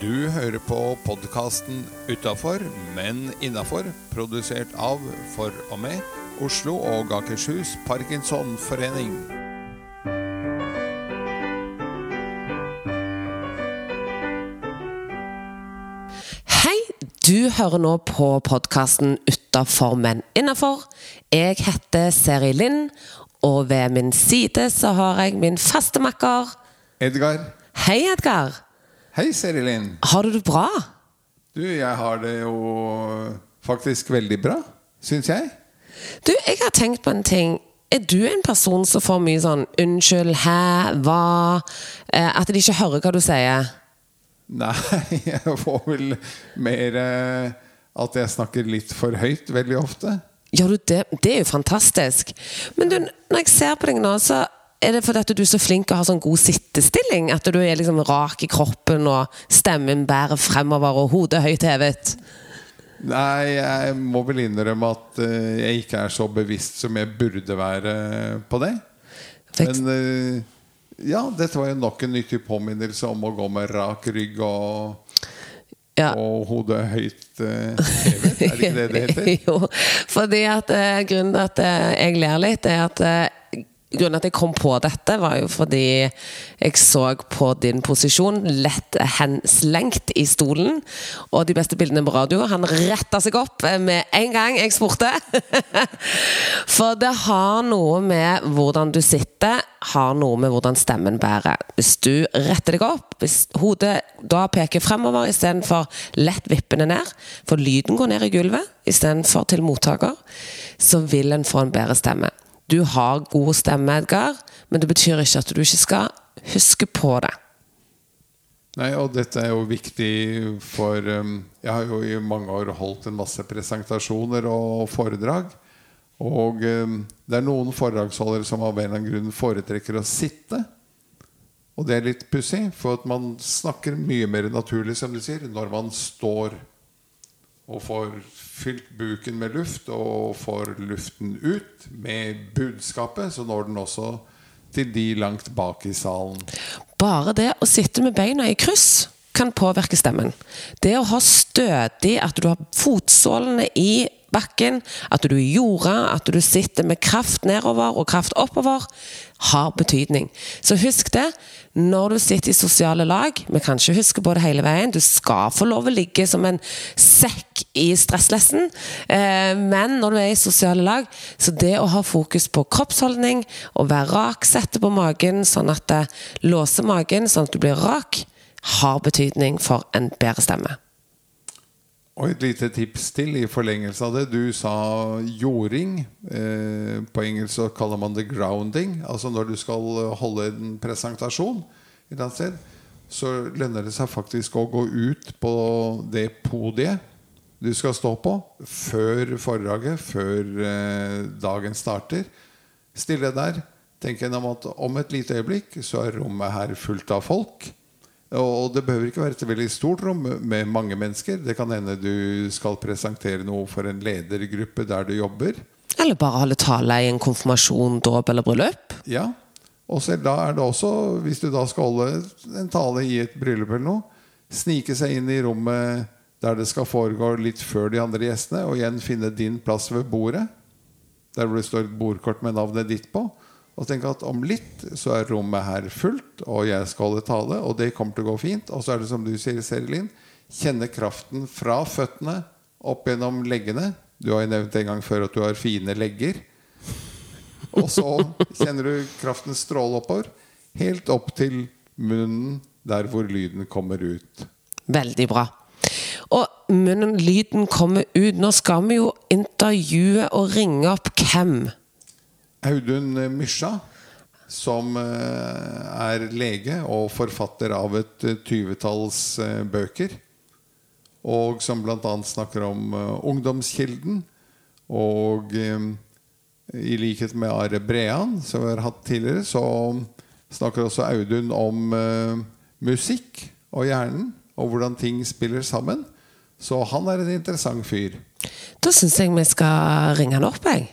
Du hører på podkasten 'Utafor, men innafor', produsert av, for og med, Oslo og Akershus Parkinsonforening. Hei, du hører nå på podkasten 'Utafor, men innafor'. Jeg heter Seri Lind, og ved min side så har jeg min faste makker. Edgar. Hei, Edgar. Hei, Serilin. Har du det bra? Du, jeg har det jo faktisk veldig bra, syns jeg. Du, jeg har tenkt på en ting. Er du en person som får mye sånn 'unnskyld', 'hæ', 'hva'? Eh, At de ikke hører hva du sier? Nei, jeg får vel mer eh, at jeg snakker litt for høyt veldig ofte. Gjør du det? Det er jo fantastisk. Men du, når jeg ser på deg nå, så er det fordi at du er så flink og har sånn god sittestilling? At du er liksom rak i kroppen og stemmen bærer fremover og hodet høyt hevet? Nei, jeg må vel innrømme at eh, jeg ikke er så bevisst som jeg burde være på det. Men eh, ja, dette var jo nok en nyttig påminnelse om å gå med rak rygg og, Ja. og hodet høyt eh, hevet. Er det ikke det det heter? jo, fordi at eh, grunnen til at eh, jeg ler litt, er at eh, Grunnen at jeg kom på dette, var jo fordi jeg så på din posisjon lett henslengt i stolen. Og de beste bildene på radio. Han retta seg opp med en gang jeg spurte. For det har noe med hvordan du sitter, har noe med hvordan stemmen bærer. Hvis du retter deg opp, hvis hodet da peker fremover istedenfor lett vippende ned, for lyden går ned i gulvet istedenfor til mottaker, så vil en få en bedre stemme. Du har god stemme, Edgar, men det betyr ikke at du ikke skal huske på det. Nei, og dette er jo viktig for um, Jeg har jo i mange år holdt en masse presentasjoner og foredrag. Og um, det er noen foredragsholdere som av en eller annen grunn foretrekker å sitte. Og det er litt pussig, for at man snakker mye mer naturlig, som du sier, når man står og får fylt buken med luft og får luften ut med budskapet, så når den også til de langt bak i salen. Bare det å sitte med beina i kryss kan påvirke stemmen. Det å ha stødig, at du har fotsålene i bakken, at du er jorda, at du sitter med kraft nedover og kraft oppover, har betydning. Så husk det når du sitter i sosiale lag. Vi kan ikke huske på det hele veien. Du skal få lov å ligge som en sekk i stresslessen. Eh, men når du er i sosiale lag, så det å ha fokus på kroppsholdning, å være rak, sette på magen sånn at det låser magen, sånn at du blir rak, har betydning for en bedre stemme. Og et lite tips til i forlengelse av det. Du sa jording. Eh, på engelsk så kaller man det grounding. Altså når du skal holde en presentasjon et eller annet sted, så lønner det seg faktisk å gå ut på det podiet du skal stå på før foredraget, før eh, dagen starter. Stille der. Tenk gjennom at om et lite øyeblikk så er rommet her fullt av folk. Og det behøver ikke være et veldig stort rom med mange mennesker. Det kan hende du skal presentere noe for en ledergruppe der du jobber. Eller bare holde tale i en konfirmasjon, dåp eller bryllup. Ja, og selv da er det også, hvis du da skal holde en tale i et bryllup eller noe, snike seg inn i rommet der det skal foregå litt før de andre gjestene, og igjen finne din plass ved bordet, der hvor det står et bordkort med navnet ditt på. Og tenke at om litt så er rommet her fullt, og jeg skal holde tale, og det kommer til å gå fint. Og så er det som du sier, Serilin, kjenne kraften fra føttene opp gjennom leggene. Du har jo nevnt en gang før at du har fine legger. Og så kjenner du kraften stråle oppover, helt opp til munnen, der hvor lyden kommer ut. Veldig bra. Og munnen, lyden kommer ut. Nå skal vi jo intervjue og ringe opp hvem? Audun Mysja, som eh, er lege og forfatter av et eh, tyvetalls eh, bøker. Og som bl.a. snakker om ungdomskilden. Og i likhet med Are Brean, som vi har hatt tidligere, så snakker også Audun om musikk og hjernen, og hvordan ting spiller sammen. Så han er en interessant fyr. Da syns jeg vi skal ringe han opp, jeg.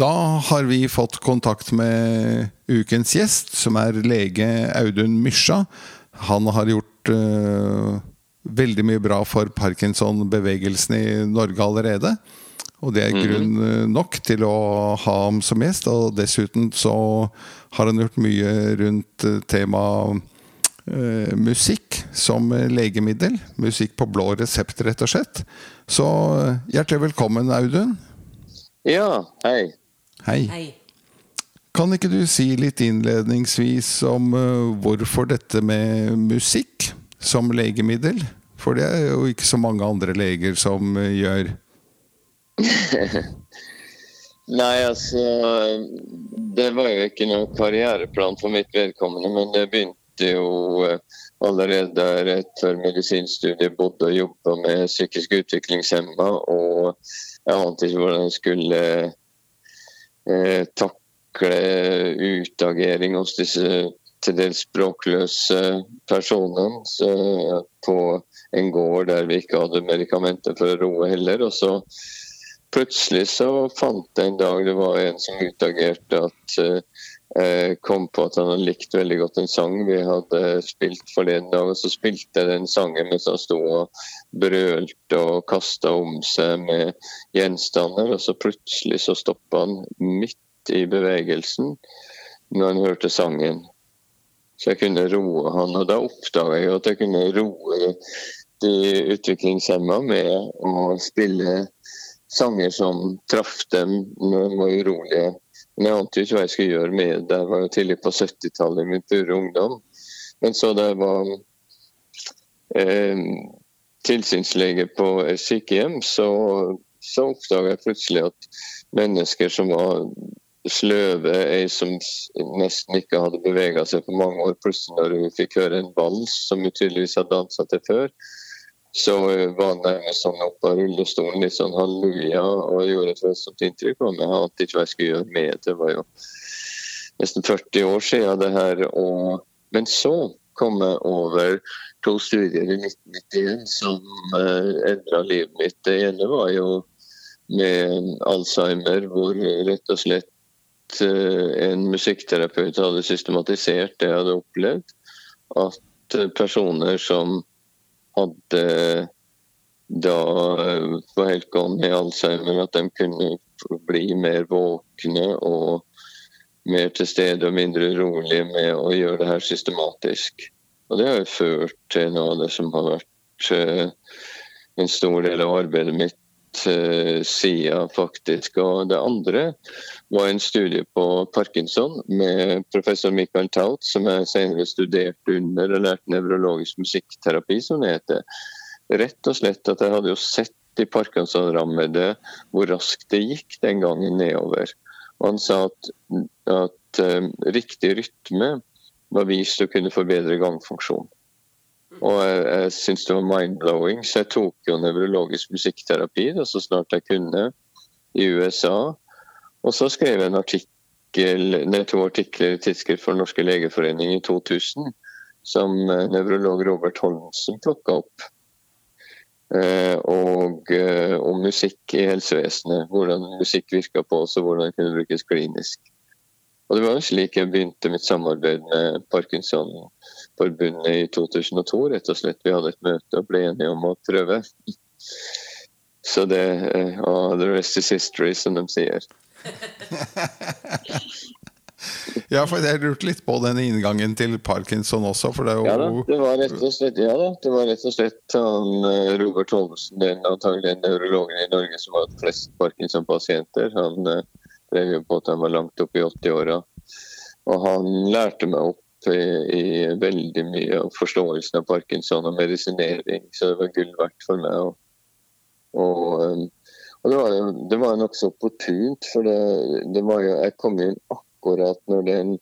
Da har vi fått kontakt med ukens gjest, som er lege Audun Mysja. Han har gjort uh, veldig mye bra for Parkinson-bevegelsen i Norge allerede. Og det er mhm. grunn eh, nok til å ha ham som gjest. Og dessuten så har han gjort mye rundt eh, temaet uh, musikk som legemiddel. Musikk på blå resept, rett og slett. Så hjertelig velkommen, Audun. Ja, hei. Hei. hei. Kan ikke du si litt innledningsvis om uh, hvorfor dette med musikk som legemiddel? For det er jo ikke så mange andre leger som uh, gjør. Nei, altså Det var jo ikke noen karriereplan for mitt vedkommende, men det begynte jo uh, allerede rett før medisinstudiet bodde og jobba med psykisk utviklingshemma. Og jeg ante ikke hvordan jeg skulle eh, takle utagering hos disse til dels språkløse personene så, på en gård der vi ikke hadde medikamenter for å roe heller. Og så plutselig så fant jeg en dag det var en som utagerte at eh, kom på at han hadde likt veldig godt en sang vi hadde spilt forleden dag. Og så spilte jeg den sangen mens han sto og brølte og kasta om seg med gjenstander. Og så plutselig så stoppa han midt i bevegelsen når han hørte sangen. Så jeg kunne roe han, og da oppdaga jeg at jeg kunne roe de utviklingshemma med å spille sanger som traff dem når de var urolige men jeg ante jo ikke hva jeg skulle gjøre med det. Jeg var jo tidlig på 70-tallet i min pure ungdom. Men så jeg var eh, tilsynslege på et sykehjem, så, så oppdaga jeg plutselig at mennesker som var sløve, ei som nesten ikke hadde bevega seg på mange år, plutselig når hun fikk høre en vals som hun tydeligvis hadde dansa til før, så var han nærmest sånn opp av rullestolen, litt sånn halleluja, og gjorde et voldsomt inntrykk på meg. Ante ikke hva jeg skulle gjøre med det. Var jo nesten 40 år siden det her. Og, men så kom jeg over to studier i 1991 som eh, endra livet mitt. Det ene var jo med Alzheimer, hvor rett og slett uh, en musikkterapeut hadde systematisert det jeg hadde opplevd. At uh, personer som hadde da var helt i Alzheimer, at de kunne bli mer våkne og mer til stede og mindre rolige med å gjøre det her systematisk. Og Det har jo ført til noe av det som har vært uh, en stor del av arbeidet mitt uh, siden, faktisk. Og det andre var en studie på parkinson med professor Michael Taut, som jeg senere studerte under og lærte nevrologisk musikkterapi, som det heter. Rett og slett at jeg hadde jo sett de parkinson-rammede hvor raskt det gikk den gangen nedover. Og han sa at, at um, riktig rytme var vist å kunne forbedre gangfunksjon. Og jeg, jeg syntes det var mind-blowing, så jeg tok jo nevrologisk musikkterapi da, så snart jeg kunne i USA. Og så skrev jeg en artikkel, nei, to artikler i Tidsskrift for Den norske legeforening i 2000 som eh, nevrolog Robert Holmsen plukka opp. Eh, og eh, om musikk i helsevesenet. Hvordan musikk virka på oss og hvordan det kunne brukes klinisk. Og Det var slik jeg begynte mitt samarbeid med Parkinsonforbundet i 2002. rett og slett. Vi hadde et møte og ble enige om å prøve. Så det Og The rest is history, som de sier. ja, for jeg lurte litt på den inngangen til parkinson også, for det er jo Ja da, det var rett og slett, ja, det var rett og slett han, eh, Robert Holmsen, den antagelig nevrologen i Norge som har hatt flest parkinson-pasienter. Han eh, drev jo på at han var langt opp i 80-åra. Og han lærte meg opp i, i, veldig mye av forståelsen av parkinson og medisinering, så det var gull verdt for meg. Og, og um, og det var, det var nokså opportunt, for det, det, var jo, jeg kom inn akkurat når det er en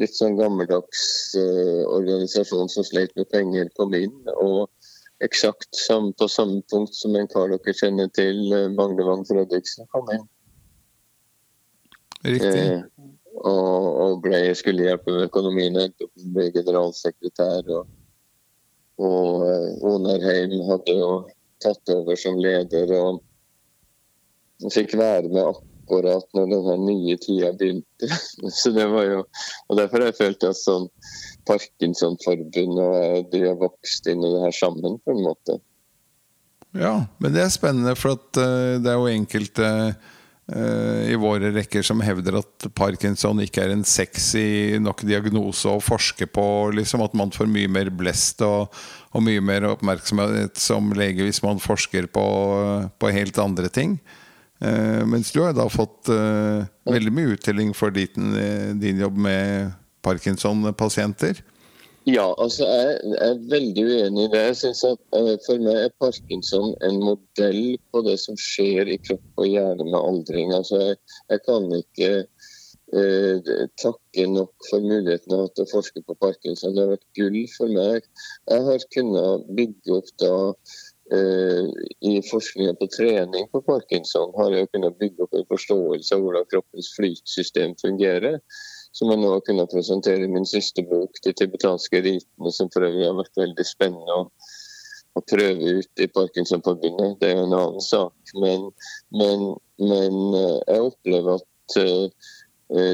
litt sånn gammeldags uh, organisasjon som sleit med penger, kom inn. Og eksakt på samme punkt som en kar dere kjenner til, uh, Magnevang Fredriksen, kom inn. Riktig. Eh, og, og ble, skulle hjelpe med økonomien. Endte opp med generalsekretær. Og, og uh, Onarheim hadde jo tatt over som leder. og fikk være med akkurat når denne nye tida begynte. Så det var jo, og Derfor har jeg følt at sånn Parkinson-forbund og de har vokst inn i det her sammen, på en måte. Ja, men det er spennende, for uh, det er jo enkelte uh, i våre rekker som hevder at parkinson ikke er en sexy nok diagnose å forske på. Liksom At man får mye mer blest og, og mye mer oppmerksomhet som lege hvis man forsker på, på helt andre ting. Uh, mens du har da fått veldig mye uttelling for din, din jobb med Parkinson-pasienter. Ja, altså jeg, er veldig uenig i det. Jeg synes at uh, For meg er parkinson en modell på det som skjer i kropp og hjerne med aldring. Altså jeg, jeg kan ikke eh, takke nok for muligheten til å forske på parkinson. Det har vært gull for meg. Jeg har kunnet bygge opp da uh, i forskninga på trening på parkinson har jeg kunnet bygge opp en forståelse av hvordan kroppens flytsystem fungerer som jeg nå har kunnet presentere i min siste bok, 'De tibetanske ritene', som for øvrig har vært veldig spennende å, å prøve ut i Parkinsonforbundet. Det er jo en annen sak. Men, men, men eh, jeg opplever at uh,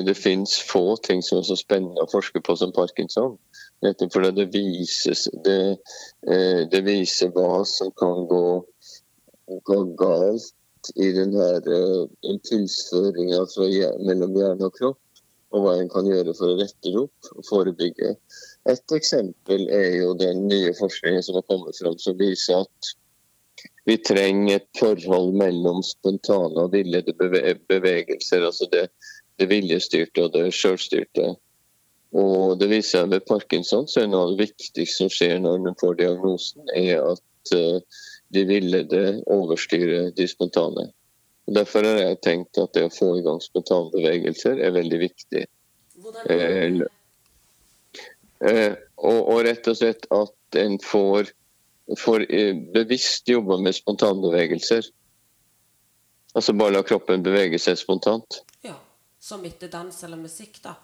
det finnes få ting som er så spennende å forske på som parkinson. Nettopp fordi det vises det, det viser hva som kan gå, gå galt i den her impulsføringa mellom hjerne og kropp og hva en kan gjøre for å rette det opp og forebygge. Et eksempel er jo den nye forskningen som har kommet fram, som viser at vi trenger et forhold mellom spontane og villede bevegelser. Altså det, det viljestyrte og det sjølstyrte. Og det viser seg ved parkinson så er noe av det viktigste som skjer når man får diagnosen, er at eh, de villede overstyrer de spontane. Derfor har jeg tenkt at det å få i gang spontanbevegelser er veldig viktig. Eh, eh, og, og, rett og slett at en får, får eh, bevisst jobbe med spontanbevegelser. Altså bare la kroppen bevege seg spontant. Ja, Som etter dans eller musikk, da?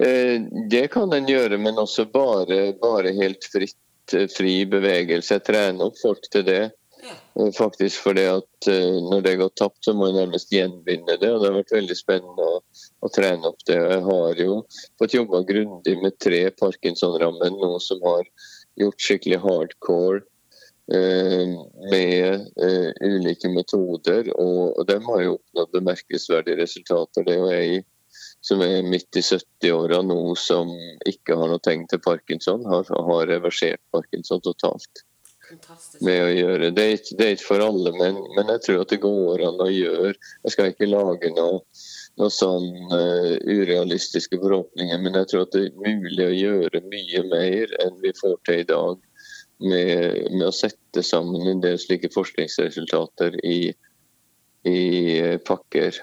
Eh, det kan en gjøre, men også bare, bare helt fritt, eh, fri bevegelse. Trene opp folk til det. Eh, faktisk fordi at uh, når det går tapt, så må jeg nærmest gjenvinne det. og Det har vært veldig spennende å, å trene opp det. Jeg har jo fått jobba grundig med tre Parkinson-rammer nå som har gjort skikkelig hardcore eh, med eh, ulike metoder. Og, og de har jo oppnådd bemerkelsesverdige resultater. Det er jo jeg som er midt i 70-åra nå som ikke har noe tegn til parkinson, har, har reversert parkinson totalt med å gjøre. Det er ikke, det er ikke for alle, men, men, jeg tror at det går an å gjøre. Jeg skal ikke lage noe, noe sånn uh, urealistiske forhåpninger, men jeg tror at det er mulig å gjøre mye mer enn vi får til i dag. Med, med å sette sammen en del slike forskningsresultater i, i uh, pakker.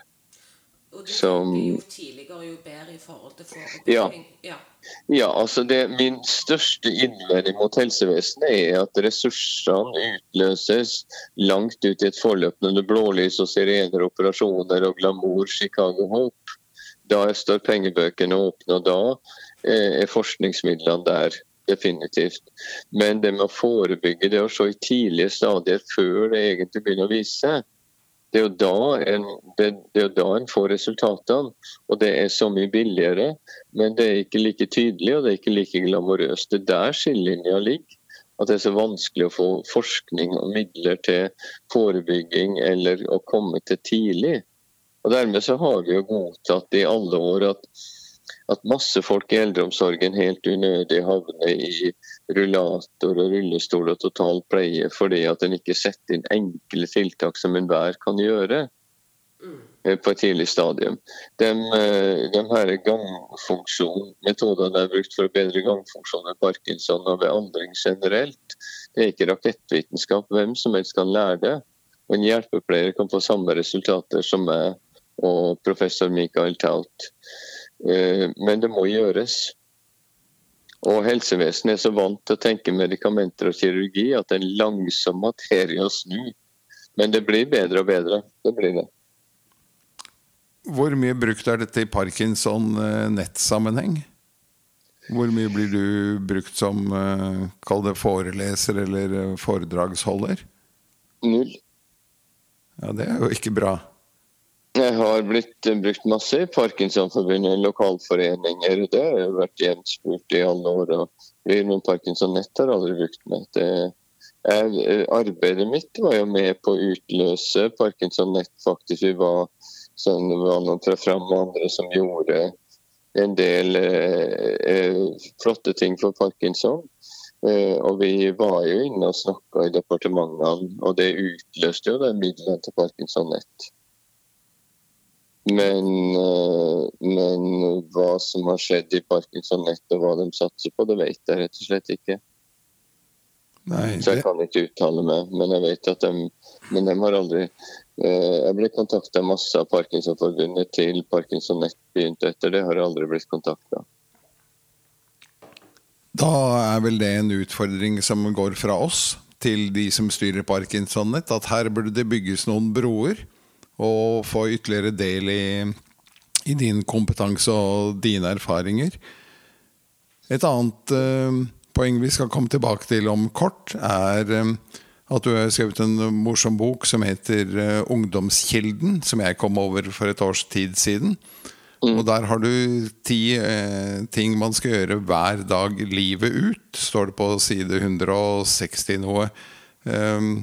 Og det som, jo tidligere, jo bedre i forhold til forebygging. Ja. ja. Ja, altså det, Min største innvending mot helsevesenet er at ressursene utløses langt ut i et forløp når blålys og sirener, operasjoner og glamour, Chicago Hope. Da står pengebøkene åpne, og da eh, er forskningsmidlene der. Definitivt. Men det med å forebygge, det og se i tidlige stadier før det egentlig begynner å vise seg, det er, jo da en, det, det er da en får resultatene. Og det er så mye billigere, men det er ikke like tydelig og det er ikke like glamorøst. Det er der skillelinja ligger. At det er så vanskelig å få forskning og midler til forebygging eller å komme til tidlig. Og Dermed så har vi jo godtatt i alle år at at masse folk i eldreomsorgen helt unødig havner i rullator og rullestol og total pleie fordi at en ikke setter inn enkle tiltak som enhver kan gjøre eh, på et tidlig stadium. De, eh, de her gangfunksjonmetodene er brukt for å bedre gangfunksjon ved parkinson og ved aldring generelt. Det er ikke rakettvitenskap. Hvem som helst kan lære det. Og en hjelpepleier kan få samme resultater som meg og professor Michael Taut. Eh, men det må gjøres. Og helsevesenet er så vant til å tenke medikamenter og kirurgi at det er en langsom materie å snu. Men det blir bedre og bedre. Det blir det. Hvor mye brukt er dette i parkinson-nettsammenheng? Hvor mye blir du brukt som eh, kall det foreleser eller eh, foredragsholder? Null. Ja, det er jo ikke bra. Jeg har blitt brukt masse i Parkinsonforbundet, lokalforeninger. Det har jeg vært gjenspurt i alle år. og vi med Parkinson Nett har aldri brukt meg. Jeg, arbeidet mitt var jo med på å utløse Parkinson Nett, faktisk. Vi var, sånn, var noen fra Fram og andre som gjorde en del eh, eh, flotte ting for Parkinson. Eh, og vi var jo inne og snakka i departementene, og det utløste jo den midlene til Parkinson Nett. Men, eh, men, hva som har skjedd i Parkinson Nett og hva de satser på, det vet jeg rett og slett ikke. Nei, det... Så jeg kan ikke uttale meg, men jeg vet at de Men de har aldri eh, Jeg ble kontakta masse av Parkinsonforbundet til Parkinson Nett begynte etter det, har jeg aldri blitt kontakta. Da er vel det en utfordring som går fra oss til de som styrer Parkinson Nett, at her burde det bygges noen broer og få ytterligere del i, i din kompetanse og dine erfaringer. Et annet eh, poeng vi skal komme tilbake til om kort, er eh, at du har skrevet en morsom bok som heter eh, 'Ungdomskilden', som jeg kom over for et års tid siden. Mm. Og der har du ti ting man skal gjøre hver dag livet ut, står det på side 160 noe. Um,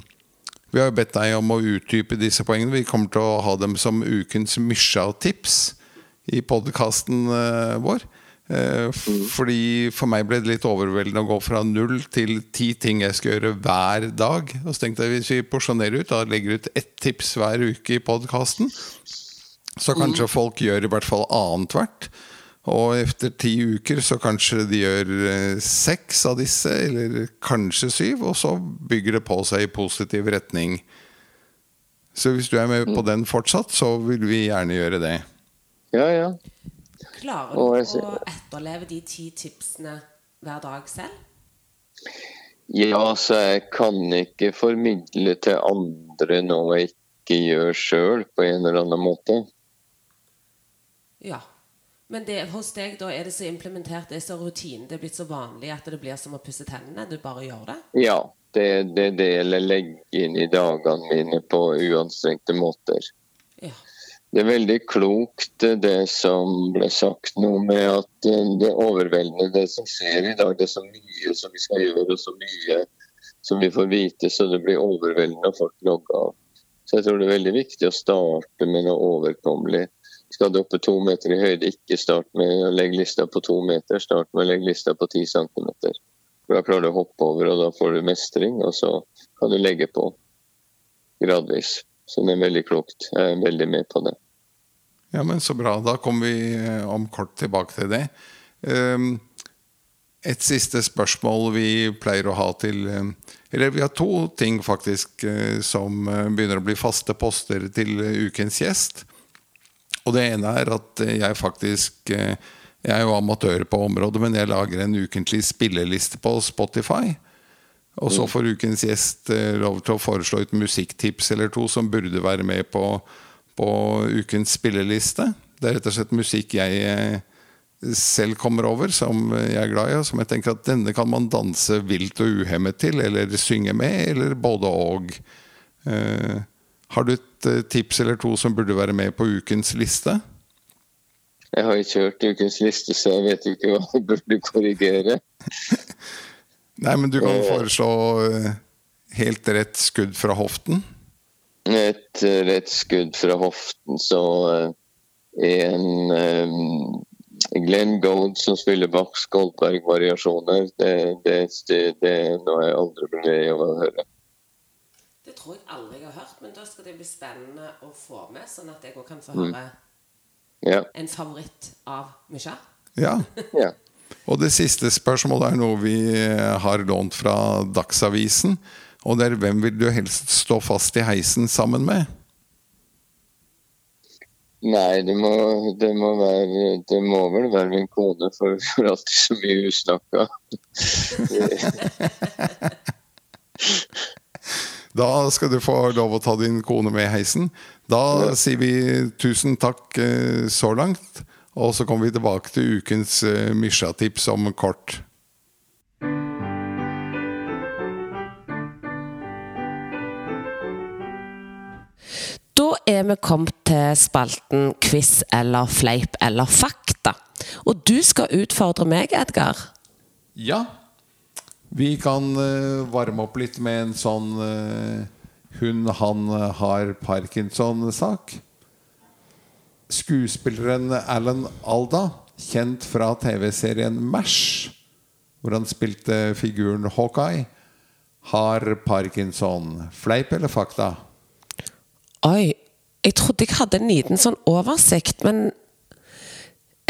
vi har jo bedt deg om å utdype disse poengene. Vi kommer til å ha dem som ukens Mysja-tips i podkasten eh, vår. Eh, fordi For meg ble det litt overveldende å gå fra null til ti ting jeg skal gjøre hver dag. Og så tenkte jeg Hvis vi porsjonerer ut, da legger ut ett tips hver uke i podkasten, så kanskje mm. folk gjør i hvert fall annethvert. Og etter ti uker så kanskje de gjør eh, seks av disse, eller kanskje syv, og så bygger det på seg i positiv retning. Så hvis du er med på mm. den fortsatt, så vil vi gjerne gjøre det. Ja, ja. Klarer du å etterleve de ti tipsene hver dag selv? Ja, så jeg kan ikke formidle til andre noe jeg ikke gjør sjøl, på en eller annen måte. Ja. Men det, hos deg da er det så implementert, det er så rutinen, det er blitt så vanlig at det blir som å pusse tennene? Du bare gjør det? Ja, det er det, det jeg legger inn i dagene mine på uanstrengte måter. Ja. Det er veldig klokt det som ble sagt nå med at det er overveldende det som skjer i dag. Det er så mye som vi skal gjøre, og så mye som vi får vite, så det blir overveldende og folk logger av. Så jeg tror det er veldig viktig å starte med noe overkommelig skal du opp to meter i høyde, ikke start med å legge lista på to meter, start med å legge lista på ti centimeter. Da klarer du å hoppe over, og da får du mestring, og så kan du legge på gradvis. Så det er veldig klokt. Jeg er veldig med på det. Ja, men Så bra. Da kommer vi eh, om kort tilbake til det. Ehm, et siste spørsmål vi pleier å ha til eh, Eller vi har to ting faktisk eh, som begynner å bli faste poster til ukens gjest. Og det ene er at jeg faktisk eh, Jeg er jo amatør på området, men jeg lager en ukentlig spilleliste på Spotify. Og så får ukens gjest eh, lov til å foreslå et musikktips eller to som burde være med på, på ukens spilleliste. Det er rett og slett musikk jeg eh, selv kommer over, som jeg er glad i, og som jeg tenker at denne kan man danse vilt og uhemmet til, eller synge med, eller både og. Uh, har du et eh, tips eller to som burde være med på ukens liste? Jeg har ikke hørt ukens liste, så jeg vet ikke hva jeg burde korrigere. Nei, men du kan eh. foreslå eh, helt rett skudd fra hoften? Et rett skudd fra hoften, så en um, Glenn Gold som spiller Bachs Goldberg-variasjoner, det, det, det, det er noe jeg aldri blir lei av å høre. Det tror jeg aldri jeg har hørt, men da skal det bli spennende å få med, sånn at jeg òg kan få mm. høre mm. ja. en favoritt av Musha. Ja. ja. Og det siste spørsmålet er noe vi eh, har lånt fra Dagsavisen. Og det er hvem vil du helst stå fast i heisen sammen med? Nei, det må, det må, være, det må vel være min kone, for vi får alltid så mye usnakka. Da skal du få lov å ta din kone med i heisen. Da ja. sier vi tusen takk eh, så langt. Og så kommer vi tilbake til ukens uh, Misha-tips om kort. Da er vi kommet til spalten quiz eller fleip eller fakta. Og du skal utfordre meg, Edgar. Ja. Vi kan eh, varme opp litt med en sånn eh, hun, han eh, har parkinson-sak. Skuespilleren Alan Alda, kjent fra TV-serien MASH, hvor han spilte figuren Hawkeye, har parkinson. Fleip eller fakta? Oi, jeg trodde jeg hadde en liten sånn oversikt, men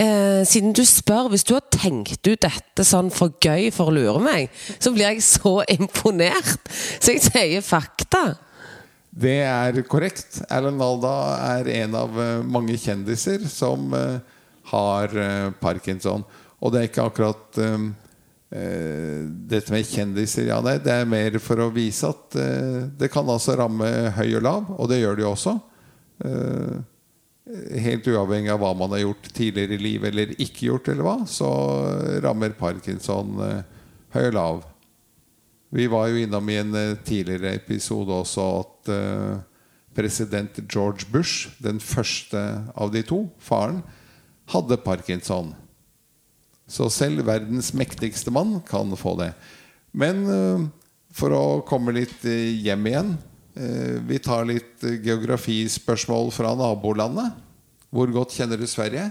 eh, siden du spør Hvis du har tenkt ut dette sånn for gøy for å lure meg, så blir jeg så imponert. Så jeg sier fakta. Det er korrekt. Erlend Alda er en av eh, mange kjendiser som eh, har eh, parkinson. Og det er ikke akkurat eh, dette med kjendiser, ja, nei, det er mer for å vise at uh, det kan altså ramme høy og lav, og det gjør det jo også. Eh, helt uavhengig av hva man har gjort tidligere i livet eller ikke gjort, eller hva, så rammer parkinson eh, høy og lav. Vi var jo innom i en eh, tidligere episode også at eh, president George Bush, den første av de to, faren, hadde parkinson. Så selv verdens mektigste mann kan få det. Men eh, for å komme litt eh, hjem igjen eh, Vi tar litt eh, geografispørsmål fra nabolandet. Hvor godt kjenner du Sverige?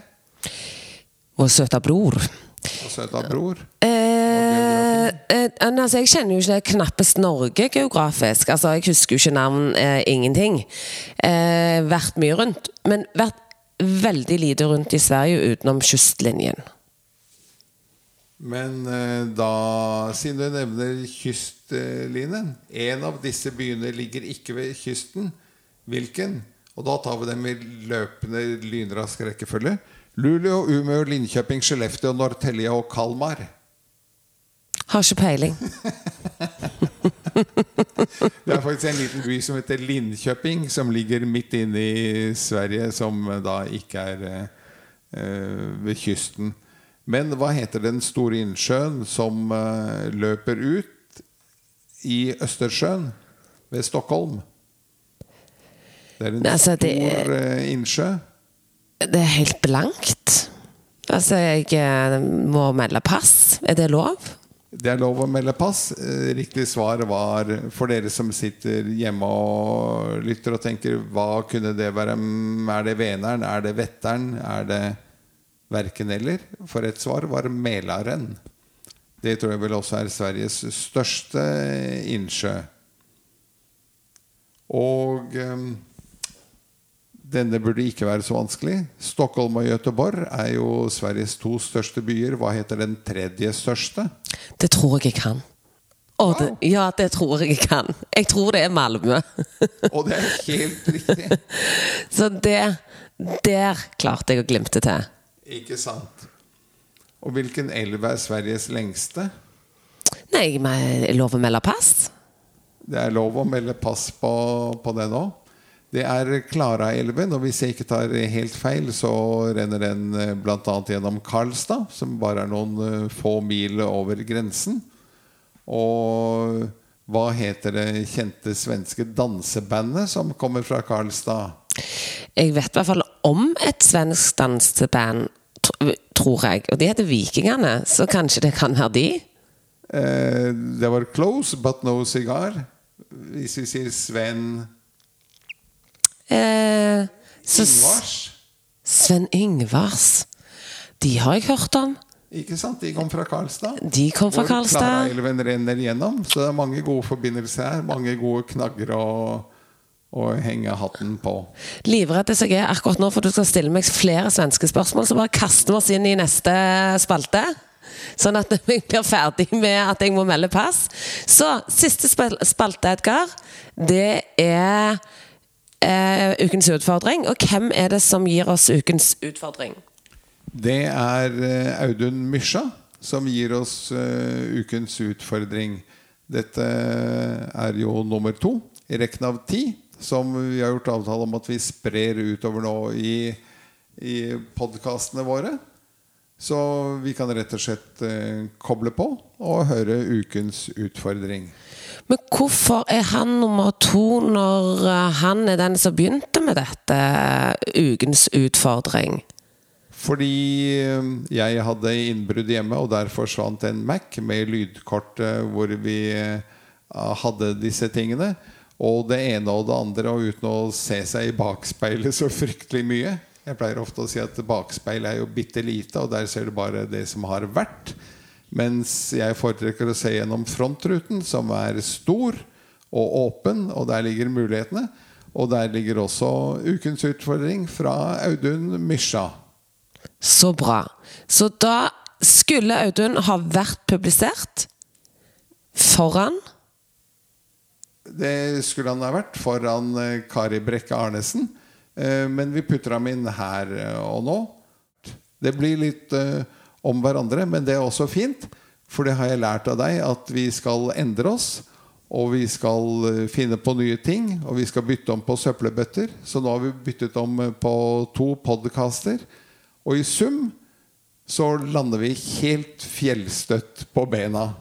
Vår søta bror. Og søta bror? Eh, eh, altså, jeg kjenner jo ikke knappest Norge geografisk. Altså, jeg husker jo ikke navn, eh, ingenting. Eh, vært mye rundt. Men vært veldig lite rundt i Sverige utenom kystlinjen. Men eh, da, siden du nevner kystlinjen En av disse byene ligger ikke ved kysten. Hvilken? Og da tar vi dem i løpende lynrask rekkefølge. Luleå, Umeå, Linköping, Skellefteå, Norrtälje og Kalmar. Har ikke peiling. Det er faktisk en liten by som heter Linköping, som ligger midt inne i Sverige, som da ikke er eh, eh, ved kysten. Men hva heter den store innsjøen som eh, løper ut i Østersjøen ved Stockholm? Det er en Altså, det stor eh, innsjø. Det er helt blankt. Altså, jeg eh, må melde pass. Er det lov? Det er lov å melde pass. Riktig svar var for dere som sitter hjemme og lytter og tenker hva kunne det være? Mm, Er det Veneren? Er det Vetteren? Er det verken eller? For et svar var Mälaren. Det tror jeg vel også er Sveriges største innsjø. Og eh, denne burde ikke være så vanskelig. Stockholm og Göteborg er jo Sveriges to største byer. Hva heter den tredje største? Det tror jeg jeg kan. Å, det, ja, det tror jeg jeg kan. Jeg tror det er Malmö. Og det er helt riktig. Så det Der klarte jeg å glimte til. Ikke sant? Og hvilken elv er Sveriges lengste? Nei, lov å melde pass. Det er lov å melde pass på, på det nå. Det er Klaraelven, og hvis jeg ikke tar helt feil, så renner den bl.a. gjennom Karlstad, som bare er noen eh, få mil over grensen. Og hva heter det kjente svenske dansebandet som kommer fra Karlstad? Jeg vet i hvert fall om et svensk danseband, tror jeg. Og de heter Vikingene, så kanskje det kan være de? Eh, det var close, but no cigar. Hvis vi sier Sven Eh, Ingvars. Sven Yngvars. De har jeg hørt om. Ikke sant? De kom fra Karlstad. De kom fra Hvor Karlstad. Klaraelven renner gjennom. Så det er mange gode forbindelser her. Mange gode knagger å, å henge hatten på. Livredd jeg er akkurat nå, for du skal stille meg flere svenske spørsmål, så bare kaster vi oss inn i neste spalte. Sånn at vi blir ferdig med at jeg må melde pass. Så siste spalte, Edgar, det er eh, ukens utfordring. Og hvem er det som gir oss ukens utfordring? Det er eh, Audun Mysja som gir oss uh, ukens utfordring. Dette er jo nummer to i rekken av ti, som vi har gjort avtale om at vi sprer utover nå i, i podkastene våre. Så vi kan rett og slett eh, koble på og høre ukens utfordring. Men hvorfor er han nummer to når eh, han er den som begynte med dette eh, ukens utfordring? Fordi jeg hadde innbrudd hjemme, og der forsvant en Mac med lydkort hvor vi hadde disse tingene. Og det ene og det andre, og uten å se seg i bakspeilet så fryktelig mye. Jeg pleier ofte å si at bakspeilet er jo bitte lite, og der ser du bare det som har vært. Mens jeg foretrekker å se gjennom frontruten, som er stor og åpen, og der ligger mulighetene. Og der ligger også ukens utfordring fra Audun Mysja. Så bra. Så da skulle Audun ha vært publisert foran Det skulle han ha vært foran eh, Kari Brekke Arnesen. Eh, men vi putter ham inn her eh, og nå. Det blir litt om hverandre. Men det er også fint, for det har jeg lært av deg, at vi skal endre oss. Og vi skal finne på nye ting, og vi skal bytte om på søppelbøtter. Så nå har vi byttet om på to podkaster. Og i sum så lander vi helt fjellstøtt på bena.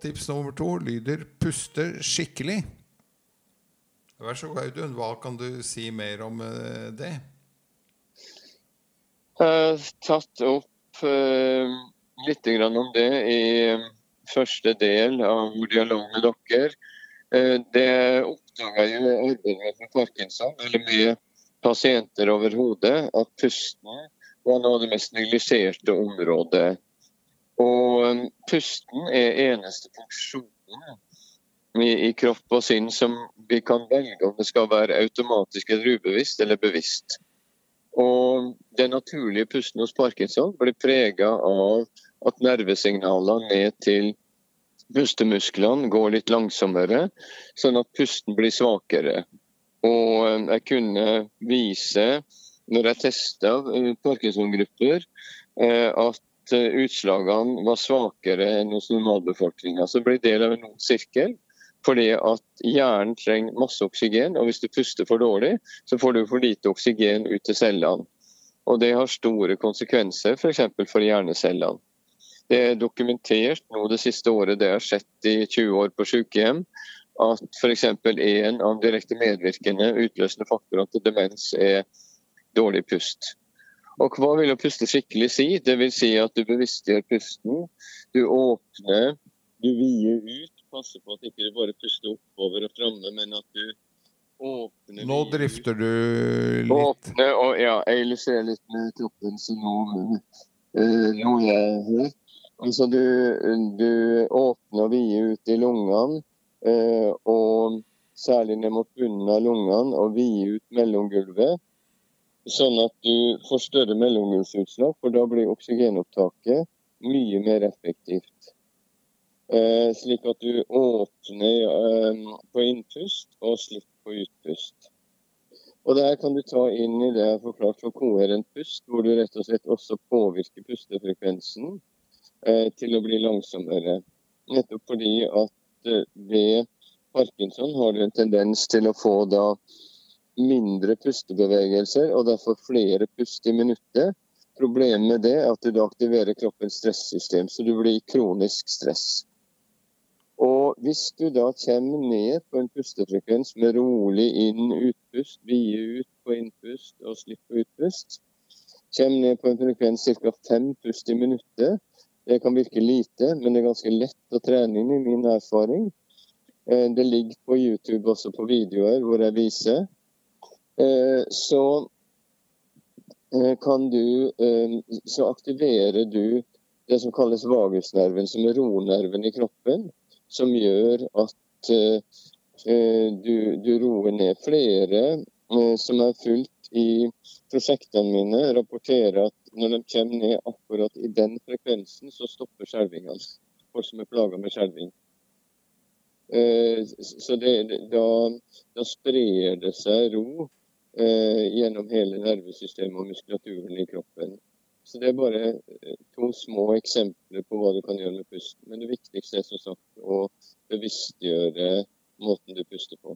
Tips nummer to lyder 'puste skikkelig'. Vær så god, Audun. Hva kan du si mer om eh, det? har tatt opp uh, litt om det i eh, første del av dialog med dere. Uh, det oppdaga jeg i arbeidet med parkinson, eller med pasienter overhodet, at pusten var noe av det mest neglisjerte området. Og um, pusten er eneste funksjonen i, kropp og sinn som vi kan velge om det skal være automatisk eller ubevisst eller bevisst. Og Den naturlige pusten hos parkinson blir prega av at nervesignalene ned til pustemusklene går litt langsommere, sånn at pusten blir svakere. Og eh, jeg kunne vise, når jeg testa eh, parkinson-grupper, eh, at utslagene var svakere enn hos normalbefolkninga. Så det del av en ond sirkel. Fordi at hjernen trenger masse oksygen, og hvis du puster for dårlig, så får du for lite oksygen ut til cellene. Og det har store konsekvenser f.eks. For, for hjernecellene. Det er dokumentert nå det siste året, det har skjedd i 20 år på sykehjem, at f.eks. en av direkte medvirkende utløsende faktorer til demens er dårlig pust. Og hva vil å puste skikkelig si? Det vil si at du bevisstgjør pusten. Du åpner, du vider ut Passer på at ikke du bare puster oppover og framme, men at du åpner Nå drifter du litt. Åpne, og ja, jeg illustrerer litt med kroppen, så nå, uh, nå er jeg her. Altså du, du åpner og vider ut i lungene, uh, og særlig ned mot bunnen av lungene, og vider ut mellomgulvet. Sånn at du får større mellomgulvsutslag, for da blir oksygenopptaket mye mer effektivt. Eh, slik at du åpner eh, på innpust og slipper på utpust. Og Der kan du ta inn i det jeg har forklart for koherent pust, hvor du rett og slett også påvirker pustefrekvensen eh, til å bli langsommere. Nettopp fordi at ved parkinson har du en tendens til å få da mindre pustebevegelser og derfor flere pust i minuttet. Problemet med det er at du da aktiverer kroppens stressystem, så du blir i kronisk stress. Og hvis du da kommer ned på en pustefrekvens med rolig inn-utpust, vide ut på innpust og slipp på utpust, kommer ned på en frekvens ca. fem pust i minuttet. Det kan virke lite, men det er ganske lett å trene inn i min erfaring. Eh, det ligger på YouTube også på videoer hvor jeg viser. Eh, så eh, kan du Så aktiverer du det som kalles vagusnerven, som er ronerven i kroppen som gjør at du, du, roer ned. Flere som er fulgt i prosjektene mine, rapporterer at når de kommer ned akkurat i den frekvensen, så stopper skjelvingene. Folk som er plaga med skjelving. Så det, da, da, sprer det seg ro gjennom hele nervesystemet og muskulaturen i kroppen. Så Det er bare eh, to små eksempler på hva du kan gjøre med pusten. Men det viktigste er som sagt å bevisstgjøre måten du puster på.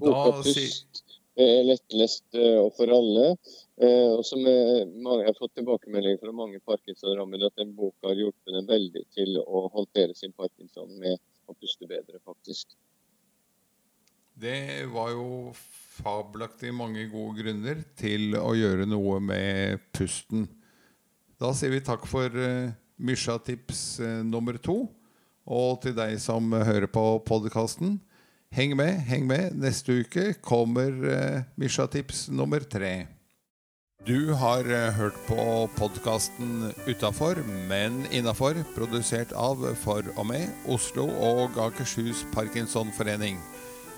Boka pust er lettlest og for alle. Og som jeg har fått tilbakemelding fra mange parkinsonrammede at den boka har hjulpet dem veldig til å håndtere sin parkinson med å puste bedre, faktisk. Det var jo fabelaktig mange gode grunner til å gjøre noe med pusten. Da sier vi takk for uh, Mysja-tips uh, nummer to. Og til deg som hører på podkasten, heng med, heng med. Neste uke kommer uh, Mysja-tips nummer tre. Du har hørt på podkasten Utafor, men innafor, produsert av For og med Oslo og Akershus Parkinsonforening.